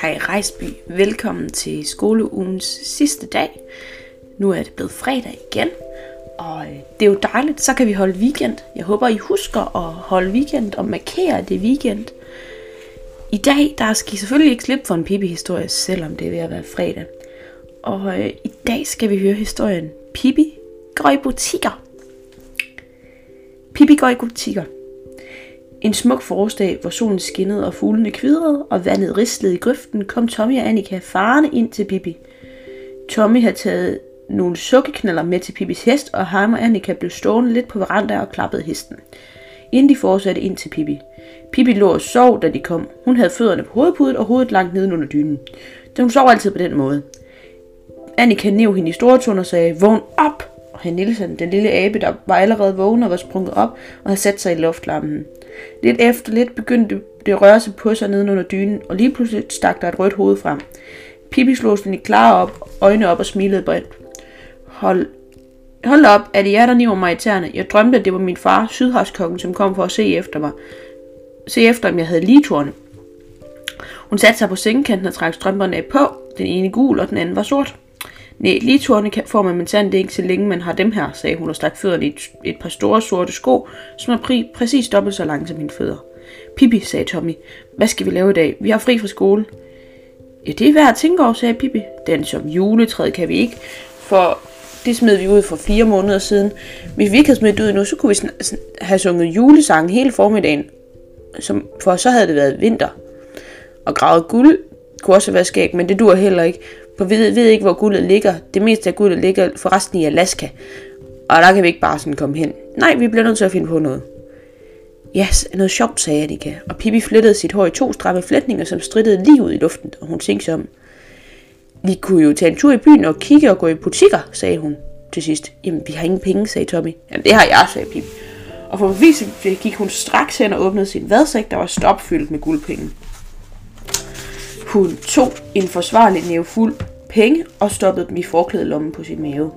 Hej Rejsby, velkommen til skoleugens sidste dag. Nu er det blevet fredag igen, og øh, det er jo dejligt, så kan vi holde weekend. Jeg håber, I husker at holde weekend og markere det weekend. I dag, der skal I selvfølgelig ikke slippe for en Pippi-historie, selvom det er ved at være fredag. Og øh, i dag skal vi høre historien Pippi går i butikker. Pippi går i butikker. En smuk forårsdag, hvor solen skinnede og fuglene kvidrede, og vandet rislede i grøften, kom Tommy og Annika farne ind til Pippi. Tommy havde taget nogle sukkeknaller med til Pippis hest, og ham og Annika blev stående lidt på veranda og klappede hesten. Inden de fortsatte ind til Pippi. Pippi lå og sov, da de kom. Hun havde fødderne på hovedpudet og hovedet langt nede under dynen. Så hun sov altid på den måde. Annika næv hende i store og sagde, vågn op! Og Nielsen, den lille abe, der var allerede vågen og var sprunget op og havde sat sig i luftlammen. Lidt efter lidt begyndte det at røre sig på sig nede under dynen, og lige pludselig stak der et rødt hoved frem. Pippi slog sin klare op, øjnene op og smilede bredt. Hold, hold op, er det jer, der niver mig i tæerne? Jeg drømte, at det var min far, sydhavskokken, som kom for at se efter mig. Se efter, om jeg havde ligetorne. Hun satte sig på sengekanten og trak strømperne af på. Den ene gul, og den anden var sort. Nej, ligetorne får man men sandt ikke, så længe man har dem her, sagde hun og stak fødderne i et, et par store sorte sko, som er præ- præcis dobbelt så lange som mine fødder. Pippi, sagde Tommy, hvad skal vi lave i dag? Vi har fri fra skole. Ja, det er værd at tænke over, sagde Pippi. Den som juletræet kan vi ikke, for det smed vi ud for fire måneder siden. Hvis vi ikke havde smidt ud nu, så kunne vi have sunget julesangen hele formiddagen. Som, for så havde det været vinter. Og gravet guld kunne også være skægt, men det dur heller ikke. For vi ved, ved ikke, hvor guldet ligger. Det meste af guldet ligger forresten i Alaska. Og der kan vi ikke bare sådan komme hen. Nej, vi bliver nødt til at finde på noget. Ja, yes, noget sjovt, sagde Annika, og Pippi flettede sit hår i to stramme flætninger, som strittede lige ud i luften, og hun tænkte sig om. Vi kunne jo tage en tur i byen og kigge og gå i butikker, sagde hun til sidst. Jamen, vi har ingen penge, sagde Tommy. Jamen, det har jeg, sagde Pippi. Og for bevis gik hun straks hen og åbnede sin vadsæk, der var stopfyldt med guldpenge. Hun tog en forsvarlig næve fuld penge og stoppede dem i forklædelommen på sin mave.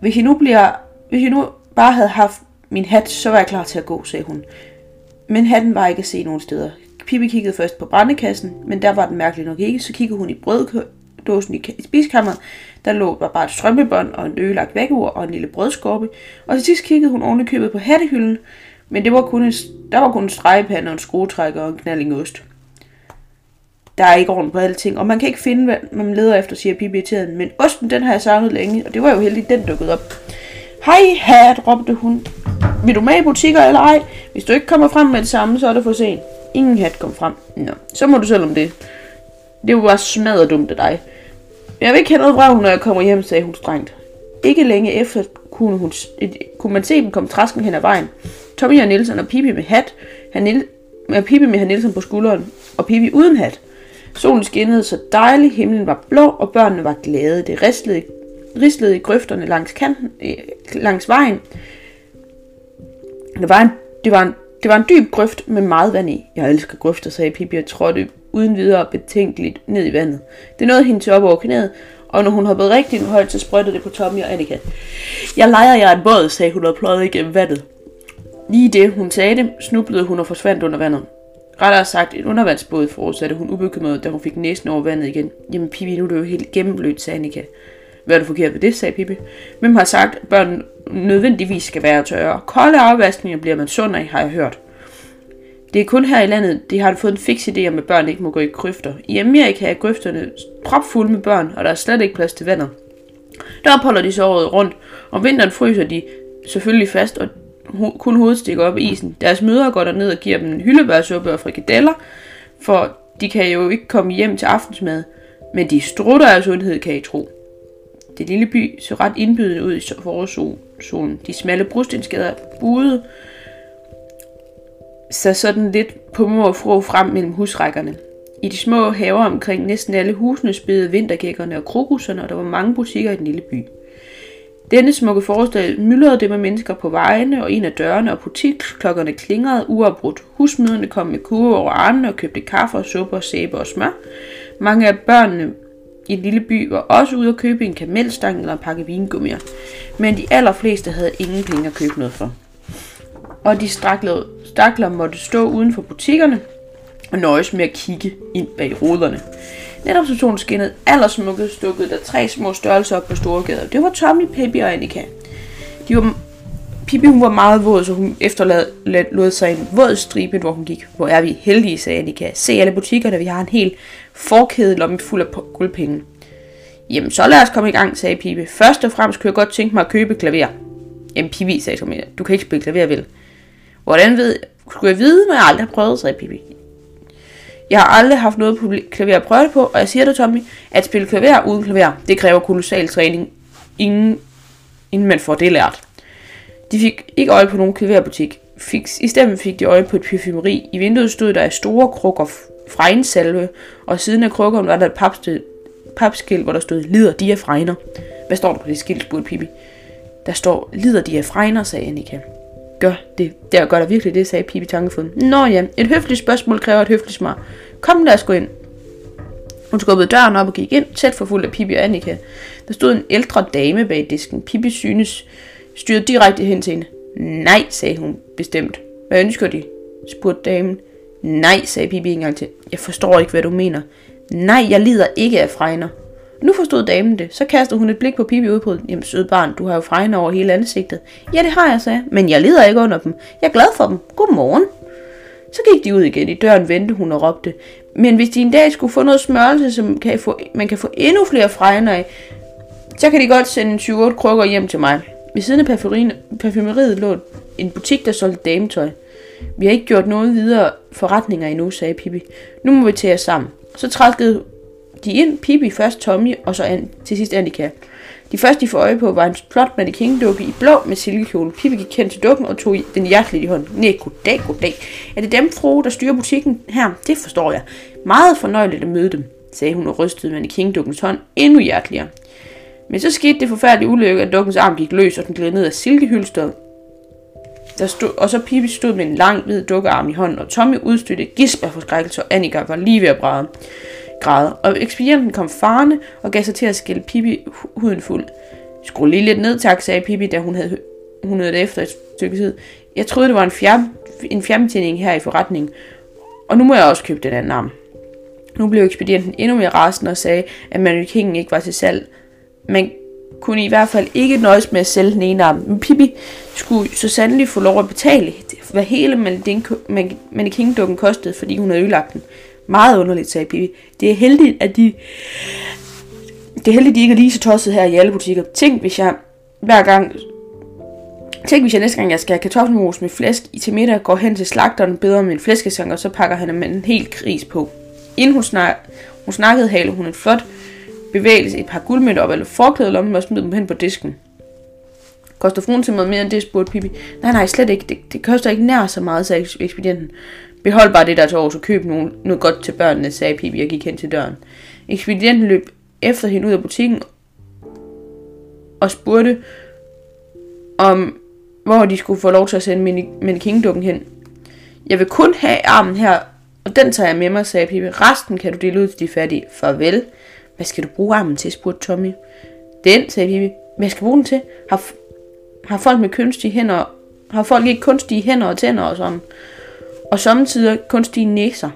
Hvis I nu, bliver, hvis I nu bare havde haft min hat, så var jeg klar til at gå, sagde hun. Men hatten var ikke at se nogen steder. Pippi kiggede først på brændekassen, men der var den mærkeligt nok ikke. Så kiggede hun i brøddåsen i spiskammeret. Der lå var bare et strømpebånd og en øgelagt vækkeur og en lille brødskorpe. Og til sidst kiggede hun oven købet på hattehylden, men det var kun en, der var kun en stregepande og en skruetrækker og en knallingost. ost. Der er ikke orden på alting, og man kan ikke finde, hvad man leder efter, siger Pippi. Men osten, den har jeg savnet længe, og det var jo heldigt, den dukkede op. Hej, hat, råbte hun. Vil du med i butikker eller ej? Hvis du ikke kommer frem med det samme, så er det for sent. Ingen hat kom frem. Nå, så må du selv om det. Det var bare smadret dumt af dig. Jeg vil ikke have noget vrag, når jeg kommer hjem, sagde hun strengt. Ikke længe efter kunne, hun, kunne man se dem komme træsken hen ad vejen. Tommy og Nielsen og Pippi med hat, han med Pippi med han Nielsen på skulderen, og Pippi uden hat. Solen skinnede så dejligt, himlen var blå, og børnene var glade. Det rislede, rislede i grøfterne langs, kanten, øh, langs vejen. Det var, en, det, var en, det var en dyb grøft med meget vand i. Jeg elsker grøfter, sagde Pippi og trådte uden videre betænkeligt ned i vandet. Det nåede hende til op over knæet, og når hun hoppede rigtig højt, så sprøjtede det på Tommy og Annika. Jeg leger jer en båd, sagde hun og pløjede igennem vandet. Lige det, hun sagde det, snublede hun og forsvandt under vandet. Rettere sagt, en undervandsbåd fortsatte hun ubekymret, da hun fik næsen over vandet igen. Jamen Pippi, nu er du jo helt gennemblødt, sagde Annika. Hvad er du forkert ved det, sagde Pippi. Hvem har sagt, at børn nødvendigvis skal være tørre? Kolde afvaskninger bliver man sund af, har jeg hørt. Det er kun her i landet, de har fået en fix idé om, at børn ikke må gå i grøfter. I Amerika er grøfterne propfulde med børn, og der er slet ikke plads til vandet. Der opholder de så året rundt. Om vinteren fryser de selvfølgelig fast, og kun hovedet stikker op i isen. Deres mødre går ned og giver dem hyldebærsuppe og frikadeller, for de kan jo ikke komme hjem til aftensmad. Men de strutter af sundhed, kan I tro. Det lille by så ret indbydende ud i forårssolen. De smalle brustindskader buede så sådan lidt på mor og fro frem mellem husrækkerne. I de små haver omkring næsten alle husene spillede vintergækkerne og krokusserne, og der var mange butikker i den lille by. Denne smukke forestilling myldrede det med mennesker på vejene, og en af dørene og butiksklokkerne klingrede uafbrudt. Husmøderne kom med kurve over armene og købte kaffe og suppe sæbe og smør. Mange af børnene i en lille by var også ude at købe en kamelstang eller en pakke vingummier, men de allerfleste havde ingen penge at købe noget for. og de stakler, stakler måtte stå uden for butikkerne og nøjes med at kigge ind bag ruderne. Netop så solen skinnede allersmukkest dukkede der tre små størrelser op på Storegade. Det var Tommy, Pippi og Annika. De var, Pippi hun var meget våd, så hun efterlod sig en våd stribe, hvor hun gik. Hvor er vi heldige, sagde Annika. Se alle butikkerne, vi har en hel forkædelomme fuld af guldpenge. Jamen, så lad os komme i gang, sagde Pippi. Først og fremmest kunne jeg godt tænke mig at købe klaver. Jamen, Pippi, sagde Tommy, du kan ikke spille klaver, vel? Hvordan ved, skulle jeg vide, når jeg aldrig har prøvet, sagde Pippi. Jeg har aldrig haft noget klaver at prøve på, og jeg siger dig, Tommy, at spille klaver uden klaver, det kræver kolossal træning, inden, inden man får det lært. De fik ikke øje på nogen klaverbutik. Fik, I stedet fik de øje på et parfumeri. I vinduet stod der store krukker fregnsalve, og siden af krukkerne var der et papskilt, hvor der stod Lider de af fregner. Hvad står der på det skilt, spurgte Pippi. Der står Lider de af fregner, sagde Annika. Gør det. Der gør der virkelig det, sagde Pippi tankefuldt. Nå ja, et høfligt spørgsmål kræver et høfligt svar. Kom, lad os gå ind. Hun skubbede døren op og gik ind, tæt forfulgt af Pippi og Annika. Der stod en ældre dame bag disken. Pippi synes styrede direkte hen til hende. Nej, sagde hun bestemt. Hvad ønsker de? spurgte damen. Nej, sagde Pippi en gang til. Jeg forstår ikke, hvad du mener. Nej, jeg lider ikke af fregner. Nu forstod damen det. Så kastede hun et blik på Pippi ud på Jamen søde barn, du har jo fregner over hele ansigtet. Ja, det har jeg, sagde Men jeg lider ikke under dem. Jeg er glad for dem. Godmorgen. Så gik de ud igen. I døren vendte hun og råbte. Men hvis de en dag skulle få noget smørelse, som kan få, man kan få endnu flere fregner af, så kan de godt sende 28 krukker hjem til mig. Ved siden af parfumeriet lå en butik, der solgte dametøj. Vi har ikke gjort noget videre forretninger endnu, sagde Pippi. Nu må vi tage os sammen. Så trækkede de ind, Pippi først Tommy, og så an, til sidst Annika. De første, de får øje på, var en flot mannequin-dukke i blå med silkekjole. Pippi gik hen til dukken og tog den hjerteligt i hånden. Nej, goddag, goddag. Er det dem, fru, der styrer butikken her? Det forstår jeg. Meget fornøjeligt at møde dem, sagde hun og rystede mannequin-dukkens hånd endnu hjerteligere. Men så skete det forfærdelige ulykke, at dukkens arm gik løs, og den gled ned af silkehylstret. Der stod, og så Pippi stod med en lang hvid dukkearm i hånden, og Tommy udstødte et gisp af forskrækkelse, og Annika var lige ved at bræde. Græde. Og ekspedienten kom farne og gav sig til at skille Pippi huden fuld. Skru lige lidt ned, tak, sagde Pippi, da hun havde, hun havde det efter et stykke tid. Jeg troede, det var en, fjern, en fjernbetjening her i forretningen, og nu må jeg også købe den anden arm. Nu blev ekspedienten endnu mere rasende og sagde, at mannequinen ikke var til salg, man kunne i hvert fald ikke nøjes med at sælge den ene arm. Men Pippi skulle så sandelig få lov at betale, hvad hele mannequin-dukken kostede, fordi hun havde ødelagt den. Meget underligt, sagde Pippi. Det er heldigt, at de... Det er heldigt, at de ikke er lige så tosset her i alle butikker. Tænk, hvis jeg hver gang... Tænk, hvis jeg næste gang, jeg skal have kartoffelmos med flæsk i til middag, går hen til slagteren, beder om en flæskesang, og så pakker han en helt kris på. Inden hun, snak, hun snakkede, halede hun en flot bevægelse et par guldmønter op eller forklædelommen og smide dem hen på disken. Koster fruen til mig mere end det, spurgte Pippi. Nej, nej, slet ikke. Det, det koster ikke nær så meget, sagde ekspedienten. Behold bare det der til år, så køb nogen, noget godt til børnene, sagde Pippi og gik hen til døren. Ekspedienten løb efter hende ud af butikken og spurgte, om hvor de skulle få lov til at sende mannequin-dukken hen. Jeg vil kun have armen her, og den tager jeg med mig, sagde Pippi. Resten kan du dele ud til de fattige. Farvel. Hvad skal du bruge armen til, spurgte Tommy. Den, sagde Pippi. Hvad skal jeg bruge den til? Har, har folk med kunstige hænder, har folk ikke kunstige hænder og tænder og sådan? Og samtidig kunstige næser.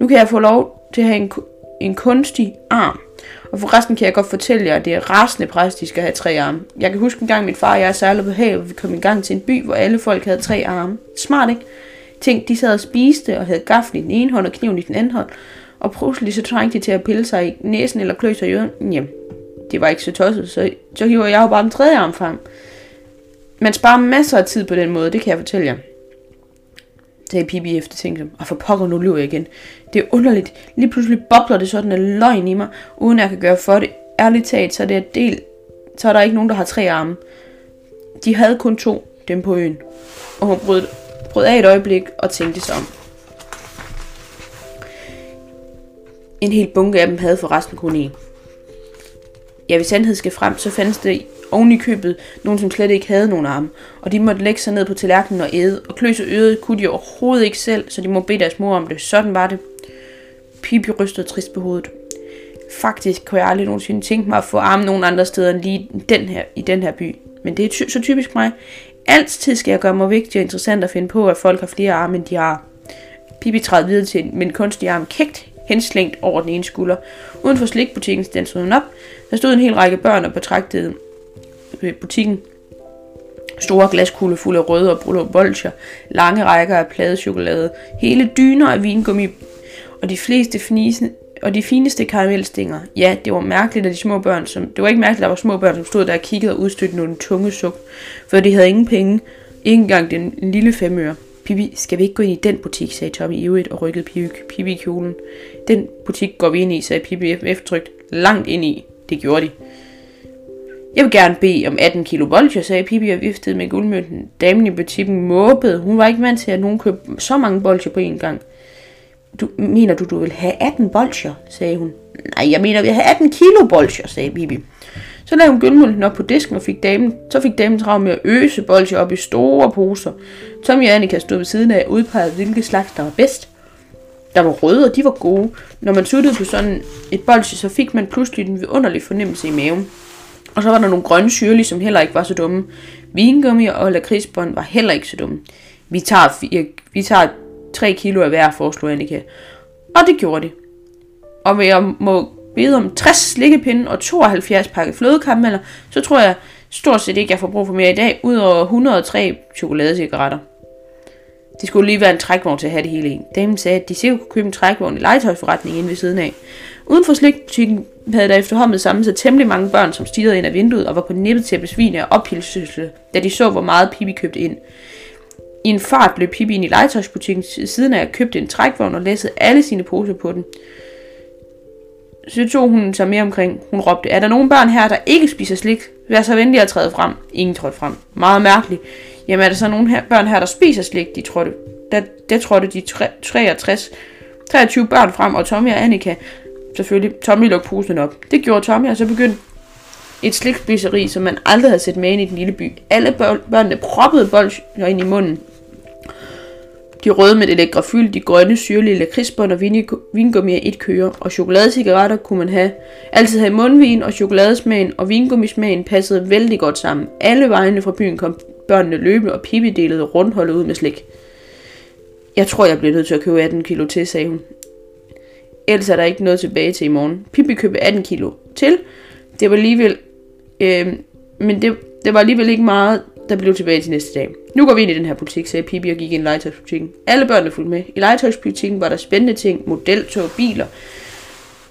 Nu kan jeg få lov til at have en, en kunstig arm. Og for resten kan jeg godt fortælle jer, at det er rasende præst, de skal have tre arme. Jeg kan huske en gang, min far og jeg sejlede på havet, vi kom en gang til en by, hvor alle folk havde tre arme. Smart, ikke? Tænk, de sad og spiste og havde gaffel i den ene hånd og kniven i den anden hånd og pludselig så trængte de til at pille sig i næsen eller klø sig i øren. Jamen, det var ikke så tosset, så, så hiver jeg jo bare den tredje arm frem. Man sparer masser af tid på den måde, det kan jeg fortælle jer. Sagde Pippi efter tænkte, og for pokker nu lyver jeg igen. Det er underligt. Lige pludselig bobler det sådan en løgn i mig, uden jeg kan gøre for det. Ærligt talt, så er det del, så er der ikke nogen, der har tre arme. De havde kun to, dem på øen. Og hun brød, brød af et øjeblik og tænkte sig om. En hel bunke af dem havde forresten kun en. Ja, hvis sandhed skal frem, så fandtes det oven i købet nogen, som slet ikke havde nogen arme, og de måtte lægge sig ned på tallerkenen og æde, og kløse øret kunne de overhovedet ikke selv, så de må bede deres mor om det. Sådan var det. Pippi rystede trist på hovedet. Faktisk kunne jeg aldrig nogensinde tænke mig at få arme nogen andre steder end lige den her, i den her by. Men det er ty- så typisk mig. altid skal jeg gøre mig vigtig og interessant at finde på, at folk har flere arme, end de har. Pippi træder videre til med en kunstig arm kægt henslængt over den ene skulder. Uden for slikbutikken standsede hun op. Der stod en hel række børn og betragtede Øh, butikken. Store glaskugler fulde af røde og blå bolcher, lange rækker af pladechokolade, hele dyner af vingummi og de fleste fnisende, og de fineste karamelstinger. Ja, det var mærkeligt, at de små børn, som, det var ikke mærkeligt, at der var små børn, som stod der og kiggede og udstødte nogle tunge suk, for de havde ingen penge, ikke engang den lille femøre. Pippi, skal vi ikke gå ind i den butik, sagde Tommy ivrigt og rykkede Pippi, Pippi i kjolen. Den butik går vi ind i, sagde Pippi eftertrykt. Langt ind i. Det gjorde de. Jeg vil gerne bede om 18 kilo bolcher, sagde Pippi og viftede med guldmønten. Damen i butikken måbede. Hun var ikke vant til, at nogen købte så mange bolcher på én gang. Du, mener du, du vil have 18 bolcher, sagde hun. Nej, jeg mener, vi har 18 kilo bolcher, sagde Bibi. Så lagde hun gyldmølten op på disken, og fik damen, så fik damen travlt med at øse bolcher op i store poser. Tommy og Annika stod ved siden af og udpegede, hvilke slags der var bedst. Der var røde, og de var gode. Når man suttede på sådan et bolche, så fik man pludselig en vidunderlig fornemmelse i maven. Og så var der nogle grønne syrlige, som heller ikke var så dumme. Vingummi og lakridsbånd var heller ikke så dumme. Vi tager, fire, vi tager 3 kilo af hver, foreslog Annika. Og det gjorde de. Og jeg må bede om 60 slikkepinde og 72 pakke flødekarameller, så tror jeg stort set ikke, jeg får brug for mere i dag, udover 103 chokoladecigaretter. Det skulle lige være en trækvogn til at have det hele i. Damen sagde, at de sikkert kunne købe en trækvogn i legetøjsforretningen inde ved siden af. Uden for slikbutikken havde der efterhånden samlet sig temmelig mange børn, som stirrede ind af vinduet og var på nippet til at besvine og ophilselse, da de så, hvor meget Pippi købte ind. I en fart blev Pippi ind i legetøjsbutikken siden af at købte en trækvogn og læssede alle sine poser på den. Så tog hun sig mere omkring. Hun råbte, er der nogen børn her, der ikke spiser slik? Vær så venlig at træde frem. Ingen trådte frem. Meget mærkeligt. Jamen er der så nogen her, børn her, der spiser slik? De trådte, der, der trådte de 63, 23 børn frem, og Tommy og Annika selvfølgelig. Tommy lukke posen op. Det gjorde Tommy, og så begyndte et slikspiseri, som man aldrig havde set med ind i den lille by. Alle børnene proppede bolcher ind i munden. De røde med det lækre fyld, de grønne syrlige lakridsbånd og vingummi af et køre, og chokoladecigaretter kunne man have. Altid have mundvin, og chokoladesmagen og vingummismagen passede vældig godt sammen. Alle vejene fra byen kom børnene løbende, og Pippi delede rundholdet ud med slik. Jeg tror, jeg bliver nødt til at købe 18 kilo til, sagde hun. Ellers er der ikke noget tilbage til i morgen. Pippi købte 18 kilo til. Det var alligevel... Øh, men det, det var alligevel ikke meget, der blev tilbage til næste dag. Nu går vi ind i den her butik, sagde Pippi og gik ind i legetøjsbutikken. Alle børnene fulgte med. I legetøjsbutikken var der spændende ting, modeltog, biler.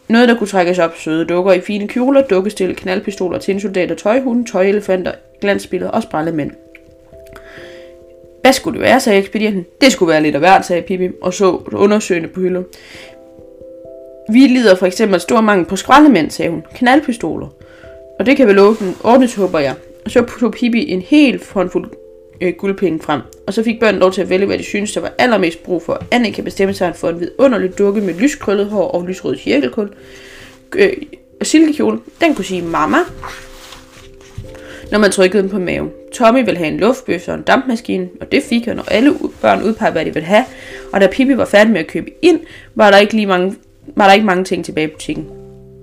Noget, der kunne trækkes op, søde dukker i fine kjoler, dukkestil, knaldpistoler, tinsoldater, tøjhunde, tøjelefanter, glansbilleder og sprællemænd. Hvad skulle det være, sagde ekspedienten. Det skulle være lidt af hvert, sagde Pippi, og så undersøgende på hylden. Vi lider for eksempel stor mangel på skraldemænd, sagde hun. Knaldpistoler. Og det kan vel åbne, ordnes, håber jeg. Og så tog Pippi en hel håndfuld øh, guldpenge frem. Og så fik børnene lov til at vælge, hvad de synes, der var allermest brug for. Anne kan bestemme sig for en vidunderlig dukke med lyskrøllet hår og lysrød cirkelkul. Øh, og silkekjole, den kunne sige mamma, når man trykkede den på maven. Tommy ville have en luftbøsse og en dampmaskine, og det fik han, og alle børn udpegede, hvad de ville have. Og da Pippi var færdig med at købe ind, var der ikke, lige mange, var der ikke mange ting tilbage i butikken.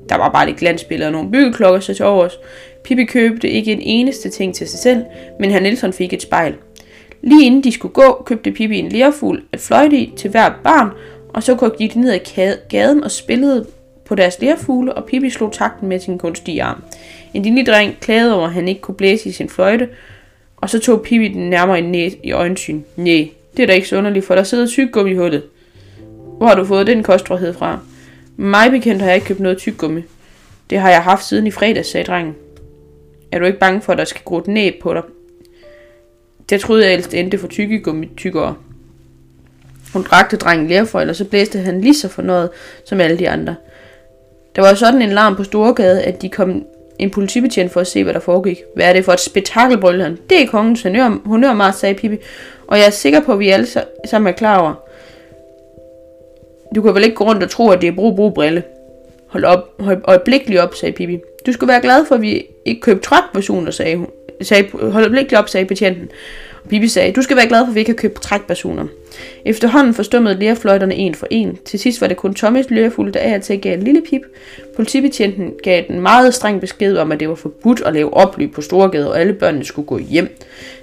Der var bare lidt glansbilleder og nogle byggeklokker så til overs. Pippi købte ikke en eneste ting til sig selv, men herr Nielsen fik et spejl. Lige inden de skulle gå, købte Pippi en lærfugl at fløjte i til hver barn, og så gik de ned ad gaden og spillede på deres lærfugle, og Pippi slog takten med sin kunstige arm. En lille dreng klagede over, at han ikke kunne blæse i sin fløjte, og så tog Pippi den nærmere i, i øjensyn. Nej, det er da ikke så underligt, for der sidder tyggegummi i hullet. Hvor har du fået den kostrådhed fra? Mig bekendt har jeg ikke købt noget tyggegummi. Det har jeg haft siden i fredags, sagde drengen. Er du ikke bange for, at der skal gro et næb på dig? Det troede jeg ellers endte for tyggegummi tykkere. Hun drakte drengen lærføjl, og så blæste han lige så fornøjet som alle de andre. Der var sådan en larm på Storgade, at de kom en politibetjent for at se, hvad der foregik. Hvad er det for et spektakel, brølte han. Det er kongens honør, honørmar, sagde Pippi, og jeg er sikker på, at vi alle sammen er klar over. Du kan vel ikke gå rundt og tro, at det er brug brug brille. Hold op, hold øjeblikkeligt op, sagde Pippi. Du skulle være glad for, at vi ikke købte trækversioner, sagde hun. Sagde, hold øjeblikkeligt op, sagde betjenten. Bibi sagde, du skal være glad for, at vi ikke har købt trækpersoner. Efterhånden forstummede lærefløjterne en for en. Til sidst var det kun Tommys lærefulde, der af og til gav en lille pip. Politibetjenten gav den meget streng besked om, at det var forbudt at lave opløb på Storgade, og alle børnene skulle gå hjem.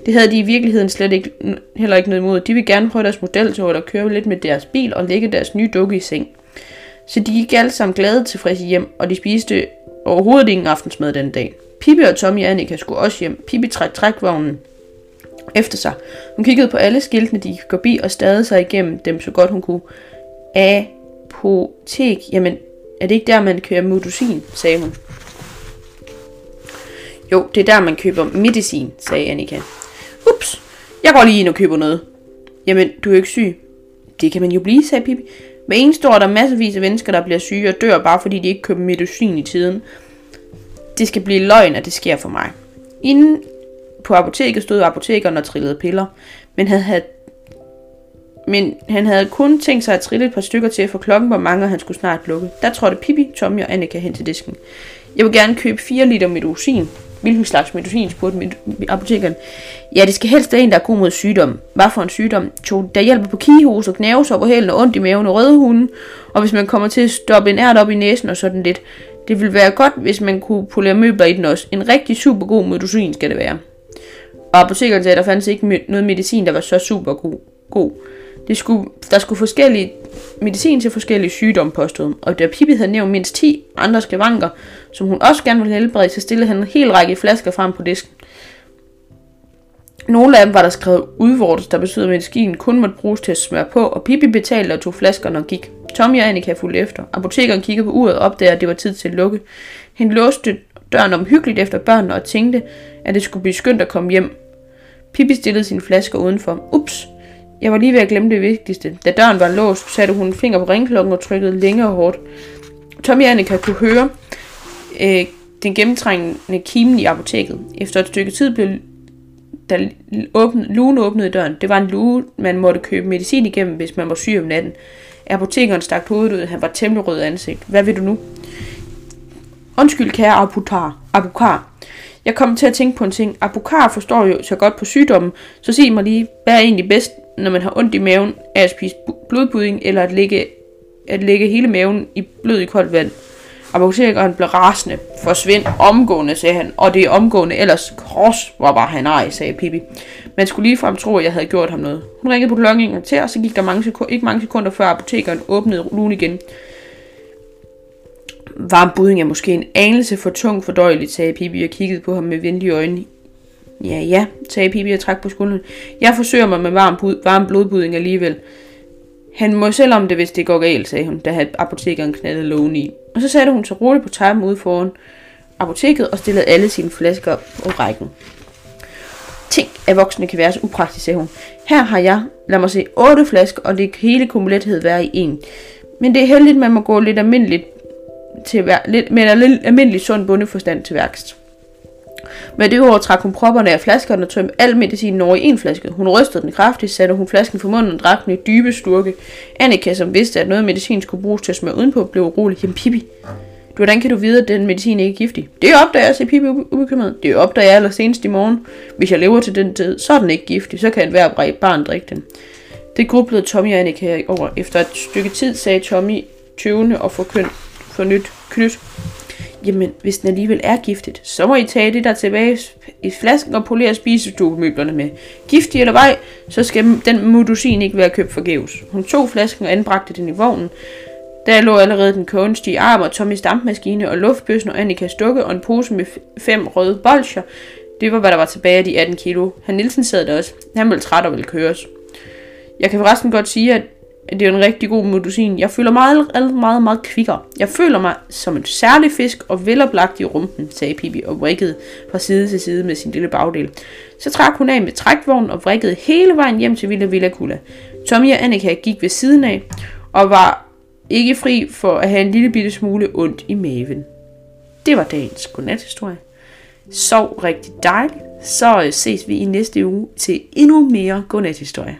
Det havde de i virkeligheden slet ikke, heller ikke noget imod. De ville gerne prøve deres modeltog eller køre lidt med deres bil og lægge deres nye dukke i seng. Så de gik alle sammen glade tilfredse hjem, og de spiste overhovedet ingen aftensmad den dag. Pippi og Tommy og Annika skulle også hjem. Pippi trak trækvognen efter sig. Hun kiggede på alle skiltene, de gik forbi, og stadede sig igennem dem så godt hun kunne. Apotek, jamen er det ikke der, man kører medicin, sagde hun. Jo, det er der, man køber medicin, sagde Annika. Ups, jeg går lige ind og køber noget. Jamen, du er ikke syg. Det kan man jo blive, sagde Pippi. Med en står der masservis af mennesker, der bliver syge og dør, bare fordi de ikke køber medicin i tiden. Det skal blive løgn, at det sker for mig. Inden på apoteket stod apotekeren og trillede piller, men han havde men han havde kun tænkt sig at trille et par stykker til, for klokken var mange, og han skulle snart lukke. Der trådte Pippi, Tommy og Annika hen til disken. Jeg vil gerne købe 4 liter medicin. Hvilken slags medicin, spurgte med apotekeren. Ja, det skal helst være en, der er god mod sygdom. Hvad for en sygdom? To, der hjælper på kihos og knæves over hælen og ondt i maven og røde hunden. Og hvis man kommer til at stoppe en ært op i næsen og sådan lidt. Det ville være godt, hvis man kunne polere møbler i den også. En rigtig super god medicin skal det være. Og apotekerne sagde, at der fandt ikke noget medicin, der var så super god. god. Det skulle, der skulle forskellige medicin til forskellige sygdomme, påstod Og da Pippi havde nævnt mindst 10 andre skavanker, som hun også gerne ville helbrede, så stillede han en hel række flasker frem på disken. Nogle af dem var der skrevet udvortes, der betød, at medicinen kun måtte bruges til at smøre på, og Pippi betalte og tog flaskerne og gik. Tommy og Annika fulgte efter. Apotekeren kiggede på uret og opdagede, at det var tid til at lukke. Han låste døren omhyggeligt efter børnene og tænkte, at det skulle blive skønt at komme hjem. Pippi stillede sine flasker udenfor. Ups, jeg var lige ved at glemme det vigtigste. Da døren var låst, satte hun en finger på ringklokken og trykkede længe og hårdt. Tommy og Annika kunne høre øh, den gennemtrængende kimen i apoteket. Efter et stykke tid blev da åbne, lugen åbnede døren. Det var en luge, man måtte købe medicin igennem, hvis man var syg om natten. Apotekeren stak hovedet ud, han var temmelig rød ansigt. Hvad vil du nu? Undskyld, kære apotar. Apokar. Jeg kom til at tænke på en ting. Apokar forstår jo så godt på sygdommen, så sig mig lige, hvad er egentlig bedst, når man har ondt i maven af at spise blodpudding, eller at lægge, at lægge hele maven i blød i koldt vand? Apotekeren blev rasende. Forsvind omgående, sagde han. Og det er omgående, ellers kors var bare han ej, sagde Pippi. Man skulle lige frem tro, at jeg havde gjort ham noget. Hun ringede på klokken til, og så gik der mange sekunder, ikke mange sekunder før apotekeren åbnede lugen igen. Varm budding er måske en anelse for tung fordøjeligt, sagde Pippi og kiggede på ham med venlige øjne. Ja, ja, sagde Pippi og trak på skulderen. Jeg forsøger mig med varm, bud, varm blodbudding alligevel. Han må selv om det, hvis det går galt, sagde hun, da apotekeren knaldede lågen i. Og så satte hun sig roligt på tarmen ude foran apoteket og stillede alle sine flasker på rækken. Tænk, at voksne kan være så upraktisk, sagde hun. Her har jeg, lad mig se, otte flasker, og det hele kumulathed være i en. Men det er heldigt, man må gå lidt almindeligt til vær- lidt, med en almindelig sund bundeforstand til værkst. Med det ord trak hun propperne af flaskerne og tømte al medicinen over i en flaske. Hun rystede den kraftigt, satte hun flasken for munden og drak den i dybe sturke. Annika, som vidste, at noget medicin skulle bruges til at smøre udenpå, blev urolig. Jamen Pippi, hvordan kan du vide, at den medicin ikke er giftig? Det opdager jeg, sagde Pippi ubekymret. Det opdager jeg allersenest i morgen. Hvis jeg lever til den tid, så er den ikke giftig. Så kan enhver barn drikke den. Det grublede Tommy og Annika over. Efter et stykke tid sagde Tommy tøvende og forkyndt for nyt knyt. Jamen, hvis den alligevel er giftet, så må I tage det der tilbage i flasken og polere spisestuemøblerne med. Giftig eller vej, så skal den modusin ikke være købt forgæves. Hun tog flasken og anbragte den i vognen. Der lå allerede den kunstige arm og Tommys dampmaskine og luftbøssen og Annikas dukke og en pose med fem røde bolcher. Det var, hvad der var tilbage af de 18 kilo. Han Nielsen sad der også. Han ville træt og ville køres. Jeg kan forresten godt sige, at det er en rigtig god modusin. Jeg føler mig meget, meget, meget kvikkere. Jeg føler mig som en særlig fisk og veloplagt i rumpen, sagde Pippi og vrikkede fra side til side med sin lille bagdel. Så trak hun af med trækvognen og vrikkede hele vejen hjem til Villa Villa Kula. Tommy og Annika gik ved siden af og var ikke fri for at have en lille bitte smule ondt i maven. Det var dagens godnathistorie. Sov rigtig dejligt, så øh, ses vi i næste uge til endnu mere godnathistorie.